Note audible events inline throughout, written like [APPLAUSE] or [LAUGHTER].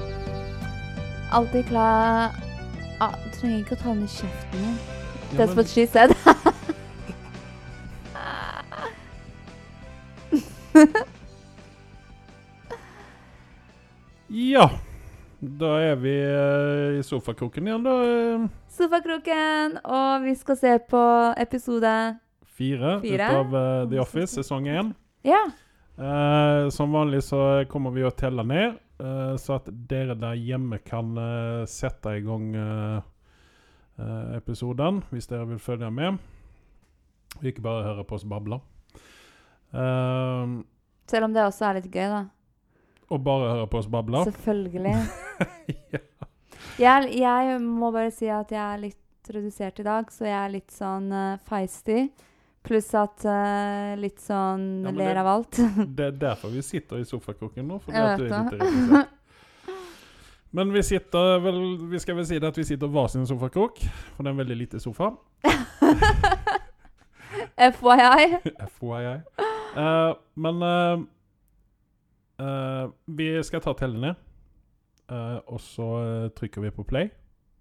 klar? Alltid klar ah, Du trenger ikke å ta den i kjeften min. Ja, That's what she said. [LAUGHS] Ja. Da er vi eh, i sofakroken igjen, da. eh, Sofakroken, og vi skal se på episode Fire, Fire. ut av eh, The Office, sesong én. Ja. Eh, som vanlig så kommer vi å telle ned, så at dere der hjemme kan eh, sette i gang eh, eh, episoden, hvis dere vil følge med. Og ikke bare høre på oss bable. Uh, Selv om det også er litt gøy, da. og bare høre på oss bable. [LAUGHS] Selvfølgelig. ja. Jeg, jeg må bare si at jeg er litt redusert i dag, så jeg er litt sånn uh, feisty. Pluss at uh, litt sånn Ja, ler av alt. [LAUGHS] Det er derfor vi sitter i sofakroken nå. Fordi at det er litt. [LAUGHS] Men vi sitter vel Vi skal vel si det at vi sitter hver sin sofakrok, for det er en veldig lite sofa. FYI. FYI. Uh, men uh, uh, vi skal ta telle ned. Eh, og så trykker vi på play.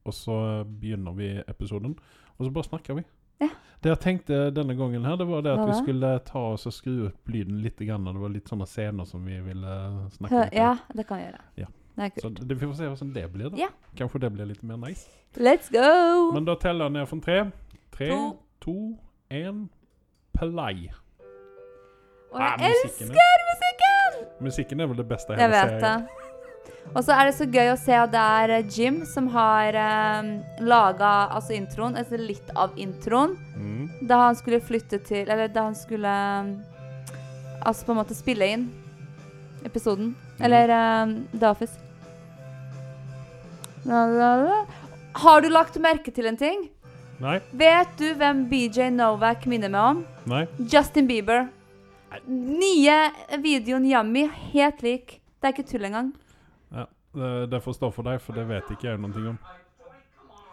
Og så begynner vi episoden. Og så bare snakker vi. Ja. Det jeg tenkte denne gangen, her, det var det at vi skulle ta oss og skru opp lyden litt. Grann, det var litt sånne scener som vi ville snakke om. ja, det kan vi gjøre. Ja. Det Så det, vi får se hvordan det blir. da. Ja. Kanskje det blir litt mer nice. Let's go! Men da teller jeg ned fra tre. Tre, To. én, play. Og Ah, jeg musikken er- elsker musikken! Musikken er vel det beste Jeg hele vet det. Og så er det så gøy å se at det er eh, Jim som har um, laga altså introen, altså litt av introen, Mm. da han skulle flytte til Eller da han skulle um, Altså på en måte spille inn episoden. Mm. Eller um, The Office. La, la, la. Har du lagt merke til en ting? Nei? Vet du hvem BJ Novak minner meg om? Nei? Justin Bieber. Nye videoen Yummy, helt lik. Det er ikke tull engang. Det, får stå for deg, for det vet ikke jeg noe om.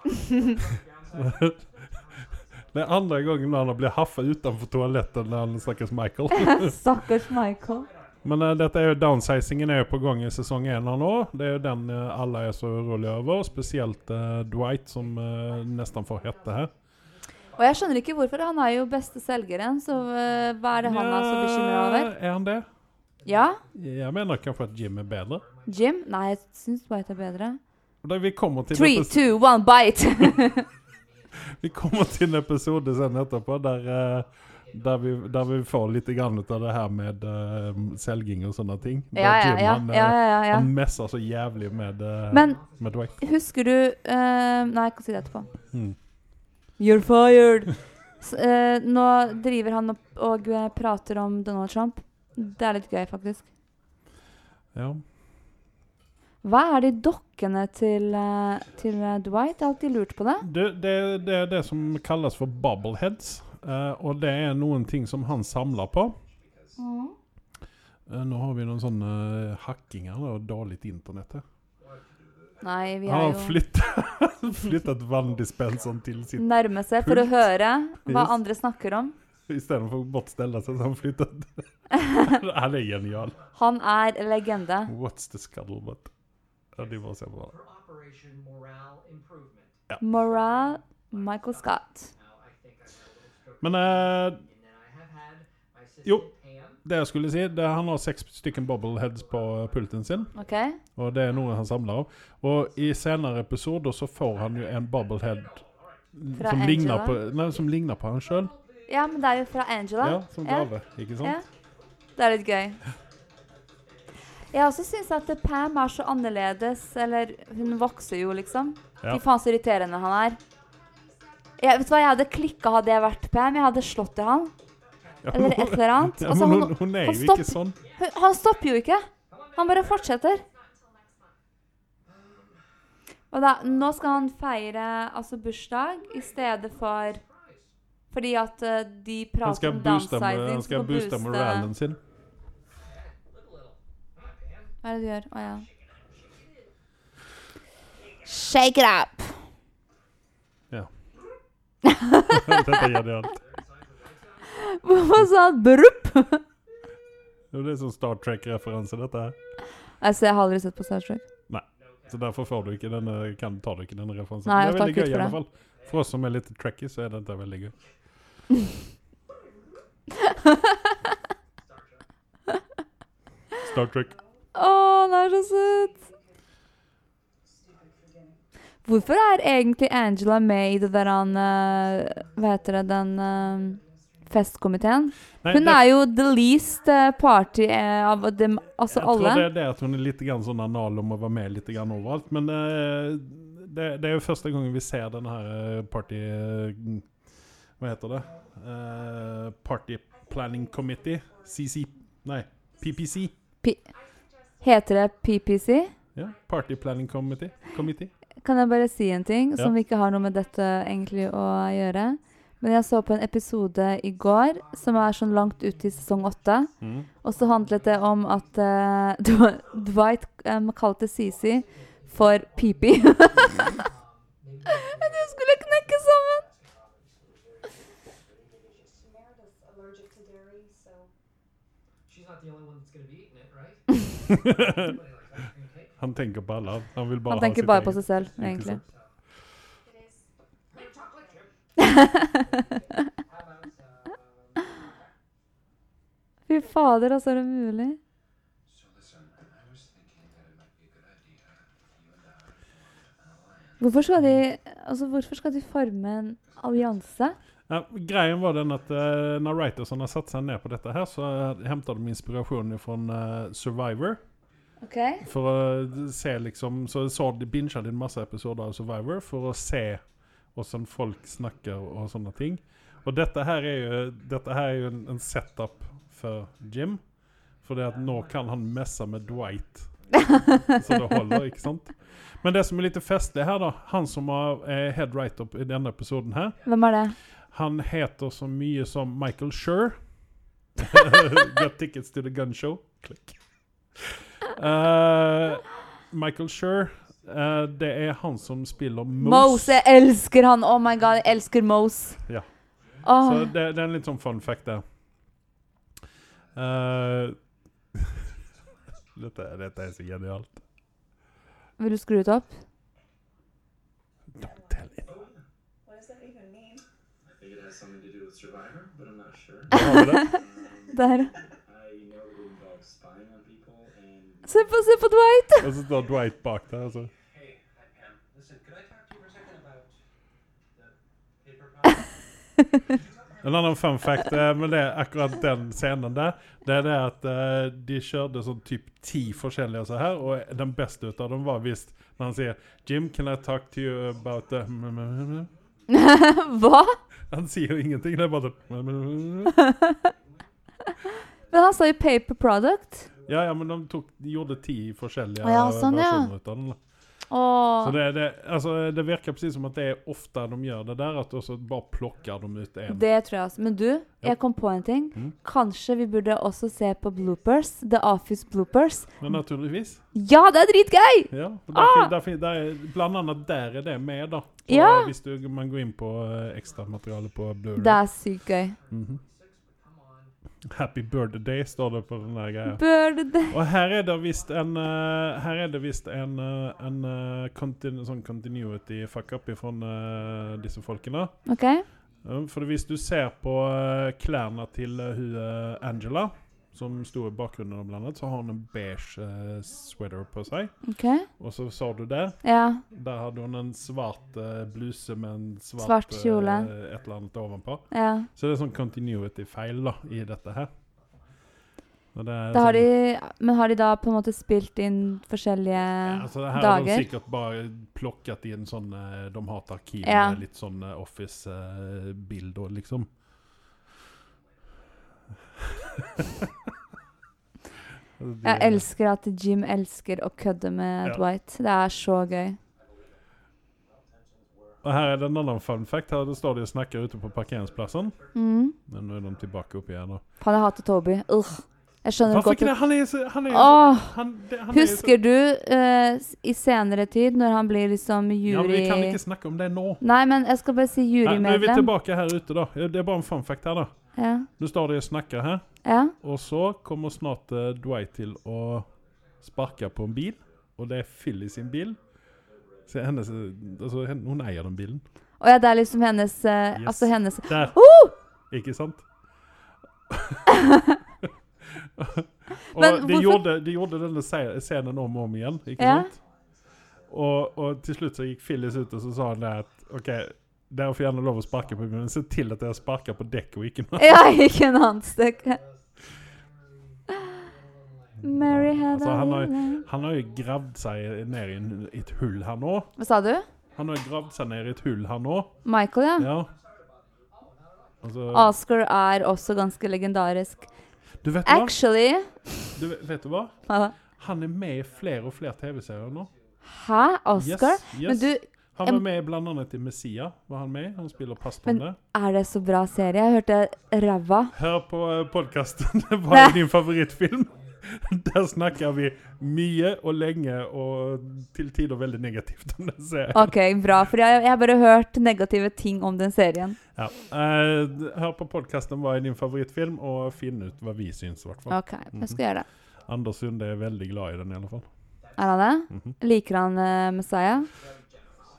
[LAUGHS] det er andre gangen han har blitt haffa utenfor toalettet når han snakkes Michael. [LAUGHS] Stakkars Michael. Men uh, dette er jo downsizingen er jo på gang i sesong én nå. Det er jo den uh, alle er så urolige over. Spesielt uh, Dwight, som nesten får hette her. Og jeg skjønner ikke hvorfor. Han er jo beste selgeren, så hva er det han er så bekymra over? Er han det? Ja? Jeg mener kanskje at Jim er bedre. Jim? Nei, jeg syns White er bedre. Da vi kommer til Three, two, one, bite! [LAUGHS] Vi kommer til en episode sen etterpå der, eh, der, vi, der vi får litt grann ut av det her med uh, selging og sånne ting. Der ja, ja, Jim, ja. han, eh, ja, ja, han messer så jævlig med, uh, Men med Dwight. husker du uh, Nei, jeg kan si det etterpå. Mm. You're fired! [LAUGHS] S nå driver han opp og prater om Donald Trump. Det er litt gøy, faktisk. Ja. Hva er de dokkene til, øh, til øh, Dwight? Jeg har alltid lurt på det. Det, det, det er det som kalles for bubbleheads, eh, og det er noen ting som han samler på. Eh, nå har vi noen sånne eh, hackinger og dårlig internett her. Nei, vi har jo flyttet, [LAUGHS] flyttet vanndispenseren til sitt nærme seg for å høre hva Yes. andre snakker om. [LAUGHS] Istedenfor å bare stelle seg, så han flyttet [LAUGHS] Han er genial. Han er legende. What's the scuttlebutt? Ja, de bare ser på det. Operation Morale Michael Scott. Men eh, Jo. Det jeg skulle si, det er han har seks stykken bobbleheads på pulten sin. OK? Og det er noe han samler av. Og i senere episoder så får han jo en bobblehead som ligner, på, nei, som ligner på han sjøl. Ja, men det er jo fra Angela. Ja, som Ja. Ikke sant? Ja. Det er litt gøy. Jeg også syns at Pam er så annerledes. Eller hun vokser jo, liksom. Ja. Fy faen så irriterende han er. Jeg, vet du hva, jeg hadde klikka hadde jeg vært Pam. Jeg hadde slått i han. Ja, Eller et eller annet. [LAUGHS] Ja, Altså, men hun, hun er han jo stopp- ikke sånn. Hun- Han stopper jo ikke. Han bare fortsetter. Og da, nå skal han feire altså bursdag i stedet for Fordi at uh, de prater om downsizing. han skal booste moralen sin. Hva er det du gjør? Å ja. Shake it up! Ja. [LAUGHS] Dette er genialt. Hvorfor sa han? Brupp? Det er sånn Star Trek-referanse, dette her. Altså, jeg har aldri sett på Star Trek. Nei. Så derfor får du ikke denne, kan, tar du ikke denne referansen. Nei, det er veldig gøy i det. fall. For oss som er litt tracky, så er dette veldig gøy. Star Trek. Å, han er så søt! Hvorfor er egentlig Angela med i det der han eh, Hva heter det, den eh, festkomiteen? Nei, Hun det- er jo the least eh, party eh, av dem, altså jeg tror det er det at hun er litt grann sånn anal om å være med litt grann overalt. Men eh, det, det er jo første gangen vi ser denne her eh, party... eh, hva heter det? Uh, party Planning Committee. CC Nei, PPC. Heter det PPC? Ja, Party Planning Committee. Committee. Kan jeg bare si en ting Ja. som ikke har noe med dette egentlig å gjøre? Men jeg så på en episode i går som er sånn langt ut i sesong åtte. Mm. Og så handlet det om at uh, [LAUGHS] Dwight um, kalte Sisi for Pipi. [LAUGHS] Du skulle knekke sammen! She's not the only one that's going to be eating it, right? Everybody likes ice cream cake. [LAUGHS] Han tenker på alle. Han vil bare Han tenker bare på seg selv, egentlig. [LAUGHS] Fy fader, altså, er det mulig? Hvorfor skal de, altså, hvorfor skal de forme en allianse? Ja, grejen var den at uh, når har satte seg ned på dette her, så uh, de inspirasjon fra uh, Survivor. Okay. For å se liksom Så så de binget en masse episoder av Survivor for å se hvordan folk snakker og sånne ting. Og dette her er jo, dette her er jo en, en setup for Jim. For det at nå kan han messe med Dwight. [LAUGHS] Så det holder, ikke sant? Men det som er litt festlig her, da Han som er head writer i denne episoden her, Hvem er det? Han heter så mye som Michael Schur. [LAUGHS] Got tickets to the gun show. Klikk. Uh, Michael Schur, Uh, det er han som spiller Mose. Mose! Jeg elsker han! Oh my god, jeg elsker Mose. Ja. Oh. Så det, det er en litt sånn fun fact der. Uh, [LAUGHS] dette, dette er så genialt. vil du skru det opp? Don't tell anyone. I think it has something to do with Survivor, but I'm not sure. [LAUGHS] [LAUGHS] Um, Der. And Se på, se på Dwight! Og så står Dwight bak der. Altså. [LAUGHS] En annen fun fact eh, med det, akkurat den scenen der, det er det at eh, de kjørte sånn typ ti forskjellige så her, og den beste ut av dem var visst når han sier Jim, can I talk to you about the [LAUGHS] Hva? Han sier jo ingenting, det er bare sånn Men han sa jo paper product. Ja, ja, men de, tok, de gjorde ti forskjellige Å ja, sånn, ja. versjoner ut av den. da. Så det, det, altså, det virker precis som at det er ofte de gjør det der, at så bare plukker de ut en. Det tror jeg også. Men du, jeg kom på en ting. Mm. Kanskje vi burde også se på bloopers. The Office bloopers. Men naturligvis. Ja, det er dritgøy! Ja, der, Ah! fin- der, er- blant annet der er det med, da. På, Ja. eh, Hvis du, man går inn på ekstramaterialet ekstramateriale på Blu-ray. Det er sykt gøy. Mm on. Happy birthday står det på den der greia. Birthday. Og her er det visst en uh, Her er det visst en, uh, en uh, continu, sånn continuity fuck-up fra disse folkene. OK? Ja, For hvis du ser på klærne til hun Angela, som sto i bakgrunnen, blant annet, så har hun en beige uh, sweater på seg. ok. Og så så du der Ja. Der hadde hun en svart uh, bluse med en svart, Svart kjole. Uh, et eller annet ovenpå. ja. Så det er sånn continuity-feil da, i dette her. Det har sånn- de, men har de da på en måte spilt inn forskjellige ja, altså, Her har de sikkert bare plukket inn sånn eh, De har et arkiv med litt sånn eh, Office-bilder, liksom. [LAUGHS] Jeg elsker at Jim elsker å kødde med Ja. Dwight. Det er så gøy. Og her er det en annen fun fact. Her det står de og snakker ute på parkeringsplassen. Mm. Men nå er de tilbake opp igjen. Faen, jeg hater Toby. Ugh. Jeg skjønner Hvorfor godt ikke det? Han er så han er, Åh! han, det, han er så- Husker du uh, i senere tid, når han blir liksom Ja, men jury... Vi kan ikke snakke om det nå. Nei, men jeg skal bare si Nei, nå er vi tilbake her ute, da. Det er bare en fun fact her, da. Ja. Nå står de og snakker her, ja. og så kommer snart uh, Dwight til å sparke på en bil. og det er Philly sin bil. Så hennes, altså, hun eier den bilen. Og ja, det er liksom hennes uh, Yes. Altså hennes Der, oh! ikke sant? [LAUGHS] og Men de, gjorde, de gjorde denne scenen om og om igjen, ikke Ja. sant? Og, og til slutt så gikk Phyllis ut og så sa han det at OK, dere får gjerne lov å sparke på men se til at dere sparker på dekket og ikke noe. Ja, ikke en annen stykke. Mary had Altså, han har- Han har jo gravd seg ned i et hull her nå. Hva sa du? Han har jo gravd seg ned i et hull her nå. Michael, ja. Ja. Altså, Oscar er også ganske legendarisk. du vet hva? Actually Du vet, du hva? Hæ? Han er med i flere og flere TV-serier nå. Hæ? Oscar? Yes, yes. Men du, han var med blant annet i Messia. var Han med. Han spiller pastoren Men- der. er det så bra serie? Jeg hørte ræva. Hør på podkasten. [LAUGHS] Det var din favorittfilm. [LAUGHS] Der snakker vi mye og lenge og til tider veldig negativt om den serien. OK, bra. For jeg, jeg har bare hørt negative ting om den serien. Ja. Eh, hør på podkasten hva er din favorittfilm, og finn ut hva vi syns. i hvert fall. OK, jeg skal gjøre det. Anders Sunde er veldig glad i den, i alle fall. Er han det? Mhm. Liker han uh, Messiah?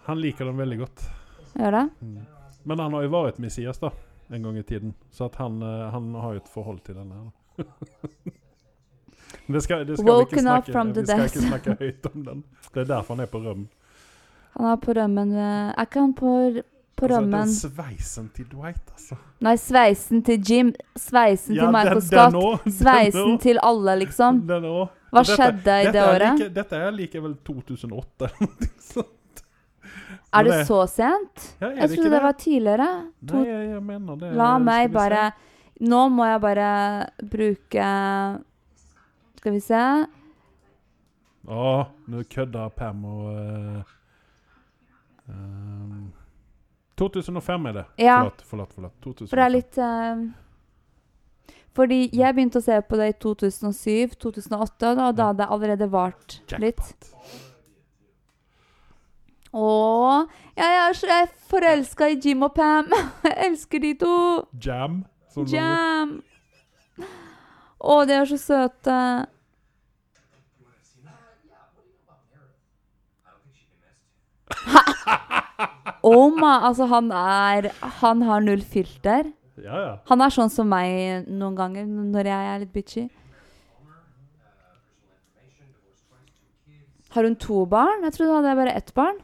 Han liker den veldig godt. Gjør det? Men han har jo vært Messias da, en gang i tiden, så han, eh, han har jo et forhold til den [LAUGHS] det skal, det skal vi Woken ikke up snakke, vi skal ikke snakke høyt om den. Det er derfor han er på rømmen. Han er på rømmen eh, Er ikke han på, på Altså, rømmen den sveisen til Dwight, altså. Nei, sveisen til Jim. Sveisen til Michael den, Scott. den også, [LAUGHS] den Sveisen også, til alle, liksom. Den. Hva Dette- skjedde i dette det året? Like, dette er likevel 2008 eller noe sånt. Er det det, så sent? Ja, Jeg trodde det, det var tidligere. To, Nei, jeg, jeg mener det. la meg bare. Nå må jeg bare bruke Skal vi se. Å, nå kødder Pam og uh, ehm, 2005 er det. Ja. Forlåt, forlåt. forlatt. 2005. For det er litt uh, Fordi jeg begynte å se på det i 2007-2008, og da hadde det allerede vart litt. Jackpot. Å, jeg er så forelska i Jim og Pam. [LAUGHS] Jeg elsker de to. Jam. Jam. Å, de er så søte. Oh altså han er Han har null filter. Ja, ja. Han er sånn som meg noen ganger når jeg er litt bitchy. Har hun to barn? Jeg trodde hun hadde bare ett barn.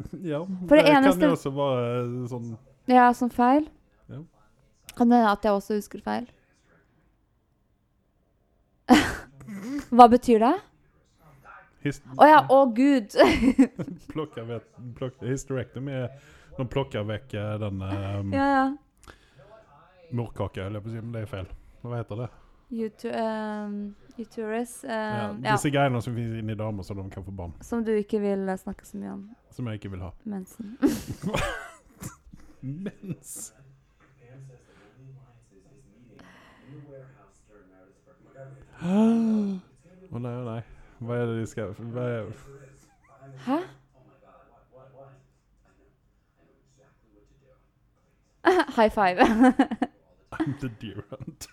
[LAUGHS] ja. For det kan eneste- jo også være sånn Ja, sånn feil. Ja. Kan hende at jeg også husker feil. [LAUGHS] Hva betyr det? Å Å ja, å gud! plockar er... plock, Hysterectomy er De plockar vekk eh, den um, ja, ja. morkaka, eller på å si, men det er feil. Hva heter det? YouTube... ehm, Uterus. Ja, disse ja, disse greiene som finnes inni damer, så de kan få barn. Som du ikke vil eh, snakke så mye om. Som jeg ikke vil ha. Mensen. [LAUGHS] Mens. Å nei, å nei. Hva er det de skal hva er, Hæ? [LAUGHS] High five. I'm the deer hunt.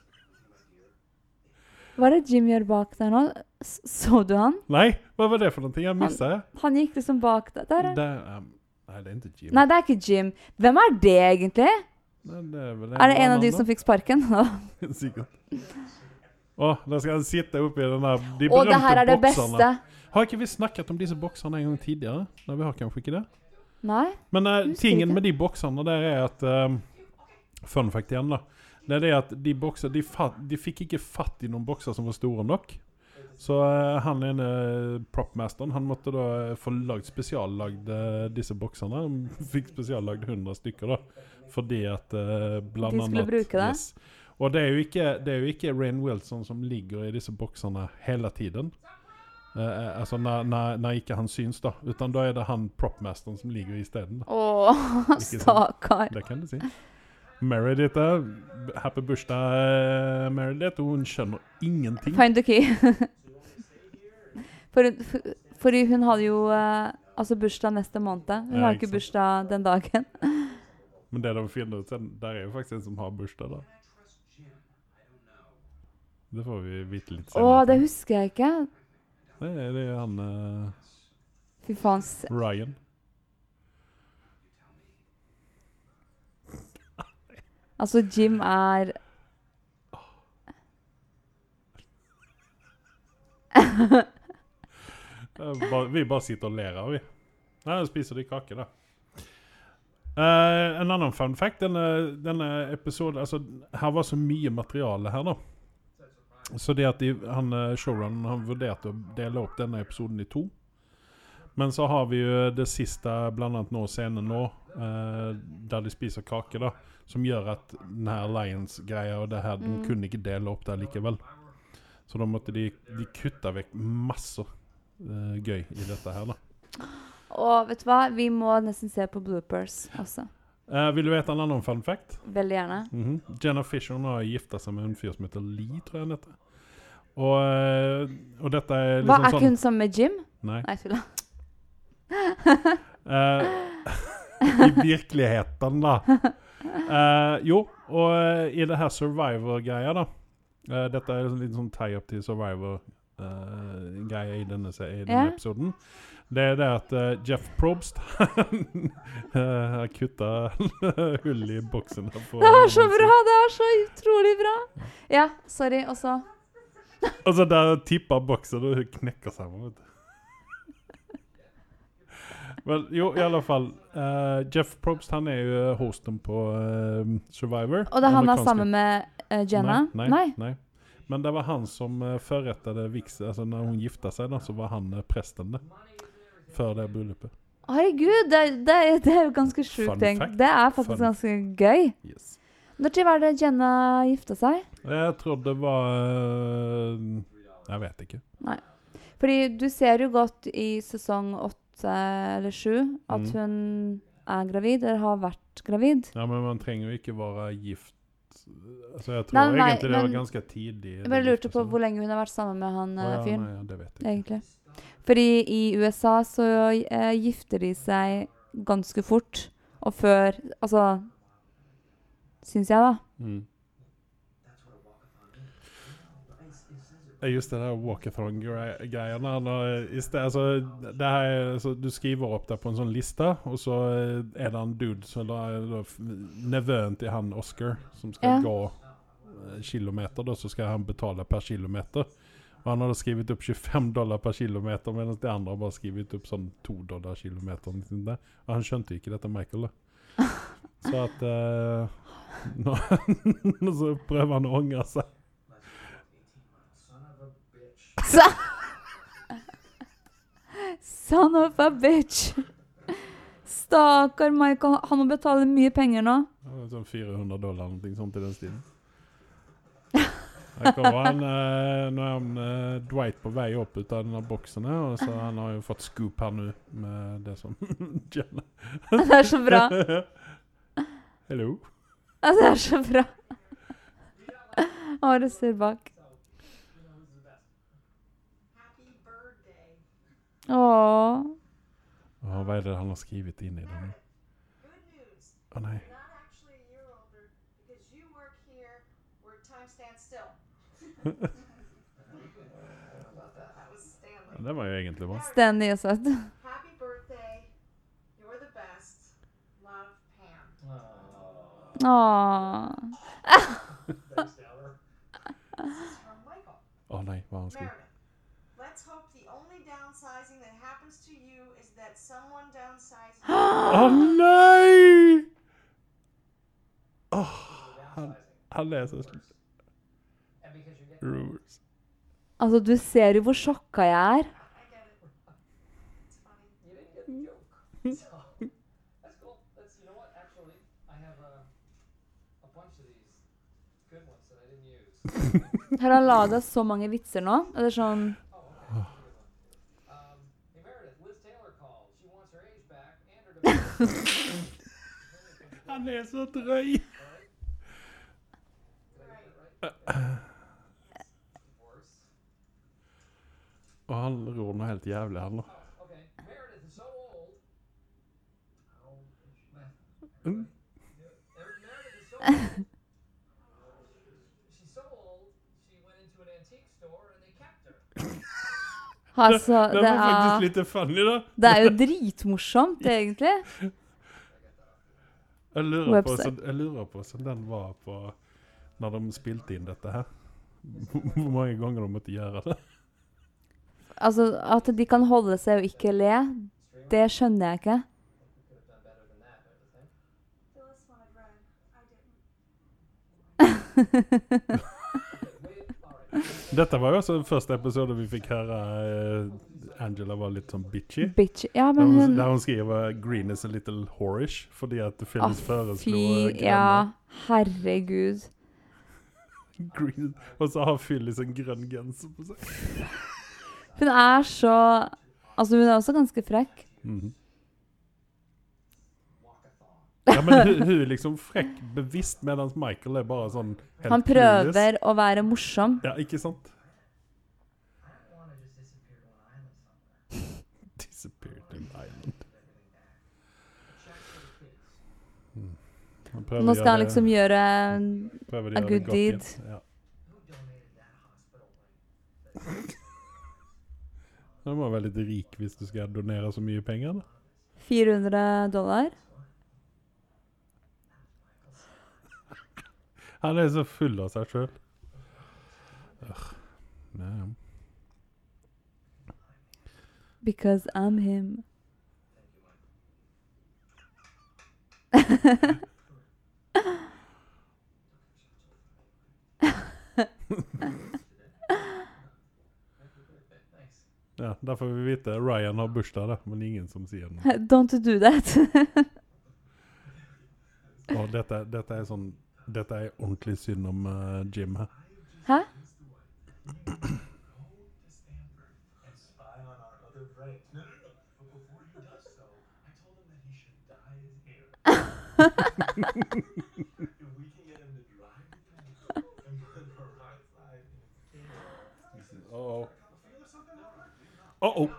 Hva er det Jim gjør bak der nå? Så du han? Nei, hva var det for noe? Jeg mista det. Han gikk liksom bak der. der. Det er, um, nei, det er ikke Jim. Nei, det er ikke Jim. Hvem er det egentlig? Nei, det er, vel Er det en av de som fikk sparken? [LAUGHS] [LAUGHS] Sikkert. Å, da skal han sitte oppi den der De det berømte her er det bokserne. beste. Har ikke vi snakket om disse bokserne en gang tidligere? Nei, vi har kanskje ikke det. Nei? Men uh, tingen ikke. med de bokserne der er at um, Fun fact igjen, da. Det er det at de bokser de, fat, de fikk ikke fatt i noen bokser som var store nok. Så uh, han ene propmasteren Han måtte da eh, få lagd spesiallagd eh, disse boksene. Han fikk spesiallagd 100 stykker, da. Fordi at uh, blant De skulle annet bruke det? Yes. Og det er jo ikke, det er jo ikke Rain Wilson som ligger i disse boksene hele tiden. Eh, eh, altså når, når, når ikke han syns, da. Utan da er det han propmasteren som ligger isteden. Å, stakkar. Det kan du si. Meredith er Happy bursdag, eh, Meredith. Hun skjønner ingenting. Find the key. For, for, fordi hun hadde jo uh, altså bursdag neste måned. Hun Ja, har ikke bursdag den dagen. Men det de finner ut, der er jo faktisk en som har bursdag, da. Det får vi vite litt senere. Å, det husker jeg ikke. Det det er han uh, Fy faen. Ryan. Altså, Jim er Eh, Vi bare sitter og ler av, vi. Nei, spiser de kake, da. Uh, en annen fun fact. Denne, denne episoden altså, Her var så mye materiale her, da. Så det at de, han, eh, showrunneren han vurderte å dele opp denne episoden i to. Men så har vi jo det siste, blant annet nå scenen nå, eh, der de spiser kake, da. Som gjør at den her Lions-greia og det her, de Mm. kunne ikke dele opp det likevel. Så da måtte de, de kutte vekk masse eh, gøy i dette her, da. Og vet du hva? Vi må nesten se på bloopers også. Eh, vil du vite en annen fun fact? Veldig gjerne. Mhm. Jenna Fisher har gifta seg med en fyr som heter Lee, tror jeg han heter. Og, eh, og dette er Hva liksom Er sånn ikke hun sammen med Jim? Nei. Nei, [LAUGHS] I virkeligheten, da. Eh, jo, og eh, i det her Survivor-greia, da eh, Dette er en liten sånn tie-up til Survivor-greia i denne, i denne yeah. episoden. Det er det at uh, Jeff Probst [LAUGHS] han uh, har kutta [LAUGHS] hull i boksen. Det er så bra! Det er så utrolig bra! Ja, sorry. Og så Og så der tippa boksen, og hun knekker sammen. vet du. Vel, jo, i alle fall. eh, Jeff Probst han er jo hosten på eh, Survivor. Og det er han er sammen med eh, Jenna? Nei, nei, nei. Men det var han som uh, forrettet vigsel. Altså når hun gifta seg, da, så var han uh, presten det. Før det bryllupet. Herregud, det, det, det er jo ganske Fun sjukt. tenk. fact. Det er faktisk Fun. ganske gøy. Yes. Når var det Jenna gifta seg? Jeg tror det var eh, Jeg vet ikke. Fordi du ser jo godt i sesong åtte eller sju at Mm. hun er gravid, eller har vært gravid. Ja, Men man trenger jo ikke være gift Altså Jeg tror Nei, nei, egentlig det var ganske tidlig. Jeg bare lurte på hvor lenge hun har vært sammen med han eh, ja, fyren. Nei, ja, det vet jeg egentlig. Fordi i USA så uh, gifter de seg ganske fort. Og før Altså Syns jeg, da. Mm. That's what a walkathon is. It, it says it Ja, Just det der i Altså, altså, du skriver opp det på en sånn liste, og så er det en dude som er nevøen til han Oscar, som skal Ja. gå eh, kilometer, da, så skal han betale per kilometer. Og han hadde skrevet opp 25 dollar per kilometer, mens de andre bare skrevet opp sånn 2 dollar kilometer. Liksom. Og han skjønte ikke dette, Michael. da. [LAUGHS] Så at eh, [LAUGHS] nå, Så prøver han å angre seg. Son of a bitch. Så Son of a bitch. Stakkar Michael. Han må betale mye penger nå. Sånn 400 dollar eller noe sånt i den stilen. Her kommer han, eh, nå er han eh, Dwight på vei opp ut av denne boksen her, og så han har jo fått scoop her nå med det som [LAUGHS] Det er så bra. Hello. Det er så bra. Det ser bak. Happy birthday. Åh. Å, hva er det han har skrevet inn i den? Å nei. You're not actually a year older because you work here where time stands still. that was Stanley. Det var jo egentlig bra. Stanley er søt. Happy birthday. You're the best. Love, Pam. Åh. Å nei, hva har han skrevet? Meredith. Let's hope the only downsizing that happens to you is that someone downsizes. Å nei! Åh, han, han leser så because rumors. Altså, du ser jo hvor sjokka jeg er. I get it. It's funny. You didn't get the joke. So, that's cool. That's, you know what? Actually, I have a, a bunch of these good ones that I didn't use. [LAUGHS] Har han laga så mange vitser nå? Eller sånn Oh, okay. That's a good one. Um, hey, Meredith, Liz Taylor called. She wants her age back and her divorce. Han er så drøy! Og han ror noe helt jævlig, han da. Mm. Meredith is so old. She's so old, she went into an antique store and they kept her. Altså, Det det var faktisk er, litt funny, da. det er jo [LAUGHS] dritmorsomt, egentlig. Jeg lurer, på, så, jeg lurer på hvordan den var på når de spilte inn dette her. Hvor mange ganger de måtte gjøre det. Altså, at de kan holde seg og ikke le, det skjønner jeg ikke. [LAUGHS] [LAUGHS] Dette var jo også den første episode vi fikk høre eh, Angela var litt sånn bitchy. bitchy. Ja, Der men hun, der hun skriver 'Green is a little whorish' fordi at Å, Phyllis foreslo grønne. Ja, herregud. Green, og så har Phyllis en grønn genser på seg. Hun er så Altså, hun er også ganske frekk. Mhm. Ja, men hun, hun er liksom frekk bevisst, mens Michael er bare sånn helt Han prøver prøver å være morsom. Ja, ikke sant? Disappeared to an island. Prøver Nå skal han liksom gjøre a good deed. Ja. [LAUGHS] Du må være litt rik hvis du skal donere så mye penger. da. 400 dollar. Han er så full av seg sjøl. Because I'm him. [LAUGHS] Ja, der får vi vite Ryan har bursdag, da, men ingen som sier noe. Don't do that. Og dette, dette er sånn Dette er ordentlig synd om uh, Jim. Hæ? and spy on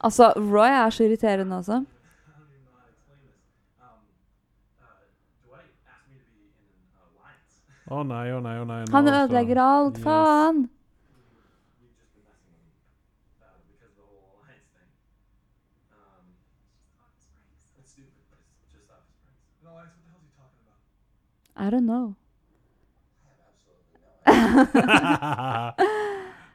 Altså, Roy er så irriterende også. Å nei, å nei, å nei. nå, Han ødelegger alt. Faen. Uh? I don't know.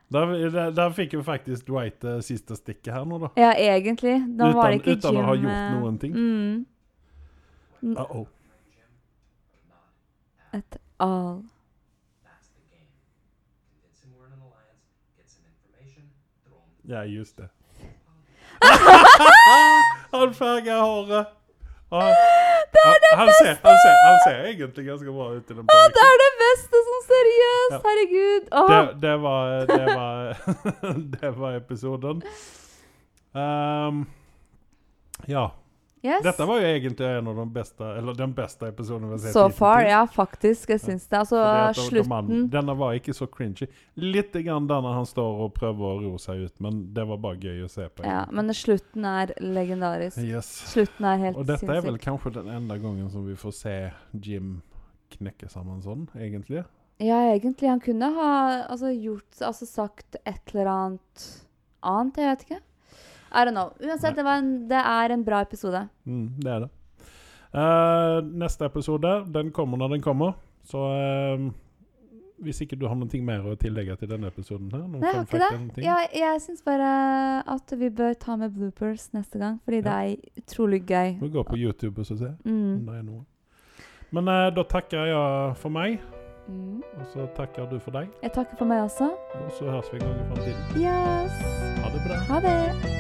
der, der, der fikk jo faktisk Dwight det siste stikket her nå, da. Ja, egentlig. Nå var det Uten- Jim uten å ha gjort eh, noen ting. Mm, Uh-oh. at all. Ja, just det. [LAUGHS] han farga håret. in det just det. han. Han, han, ser, han, ser, han ser egentlig ganske bra ut Å, det er det beste, som seriøst! Ja. Herregud. Det, det var Det var, [LAUGHS] det var episoden. Um, ja. Yes. Dette var jo egentlig en av de beste Eller den beste episoden vi har sett So far, ja, faktisk. Jeg syns det. Altså, det slutten de- Denne var ikke så cringy. Litt grann der når han står og prøver å ro seg ut, men det var bare gøy å se på. Ja, men slutten er legendarisk. Yes. Slutten er helt Og dette er vel kanskje den enda gangen som vi får se Jim knekke sammen sånn, egentlig. Ja, egentlig. Han kunne ha altså, gjort Altså sagt et eller annet annet. Jeg vet ikke. I don't know. Uansett, det, en, det er en bra episode. Mm, det er det. Uh, neste episode, den kommer når den kommer. Så uh, hvis ikke du har noe mer å tillegge til denne episoden her Nei, jeg har ikke det. Ja, jeg syns bare at vi bør ta med bloopers neste gang, fordi det er utrolig gøy. Vi går på YouTube og så mm. om Mm. det er noe. Men eh, da takker jeg for meg, Mm. og så takker du for deg. Jeg takker for meg også. Og så høres vi en gang i framtiden. Yes. Ha det bra. Ha det.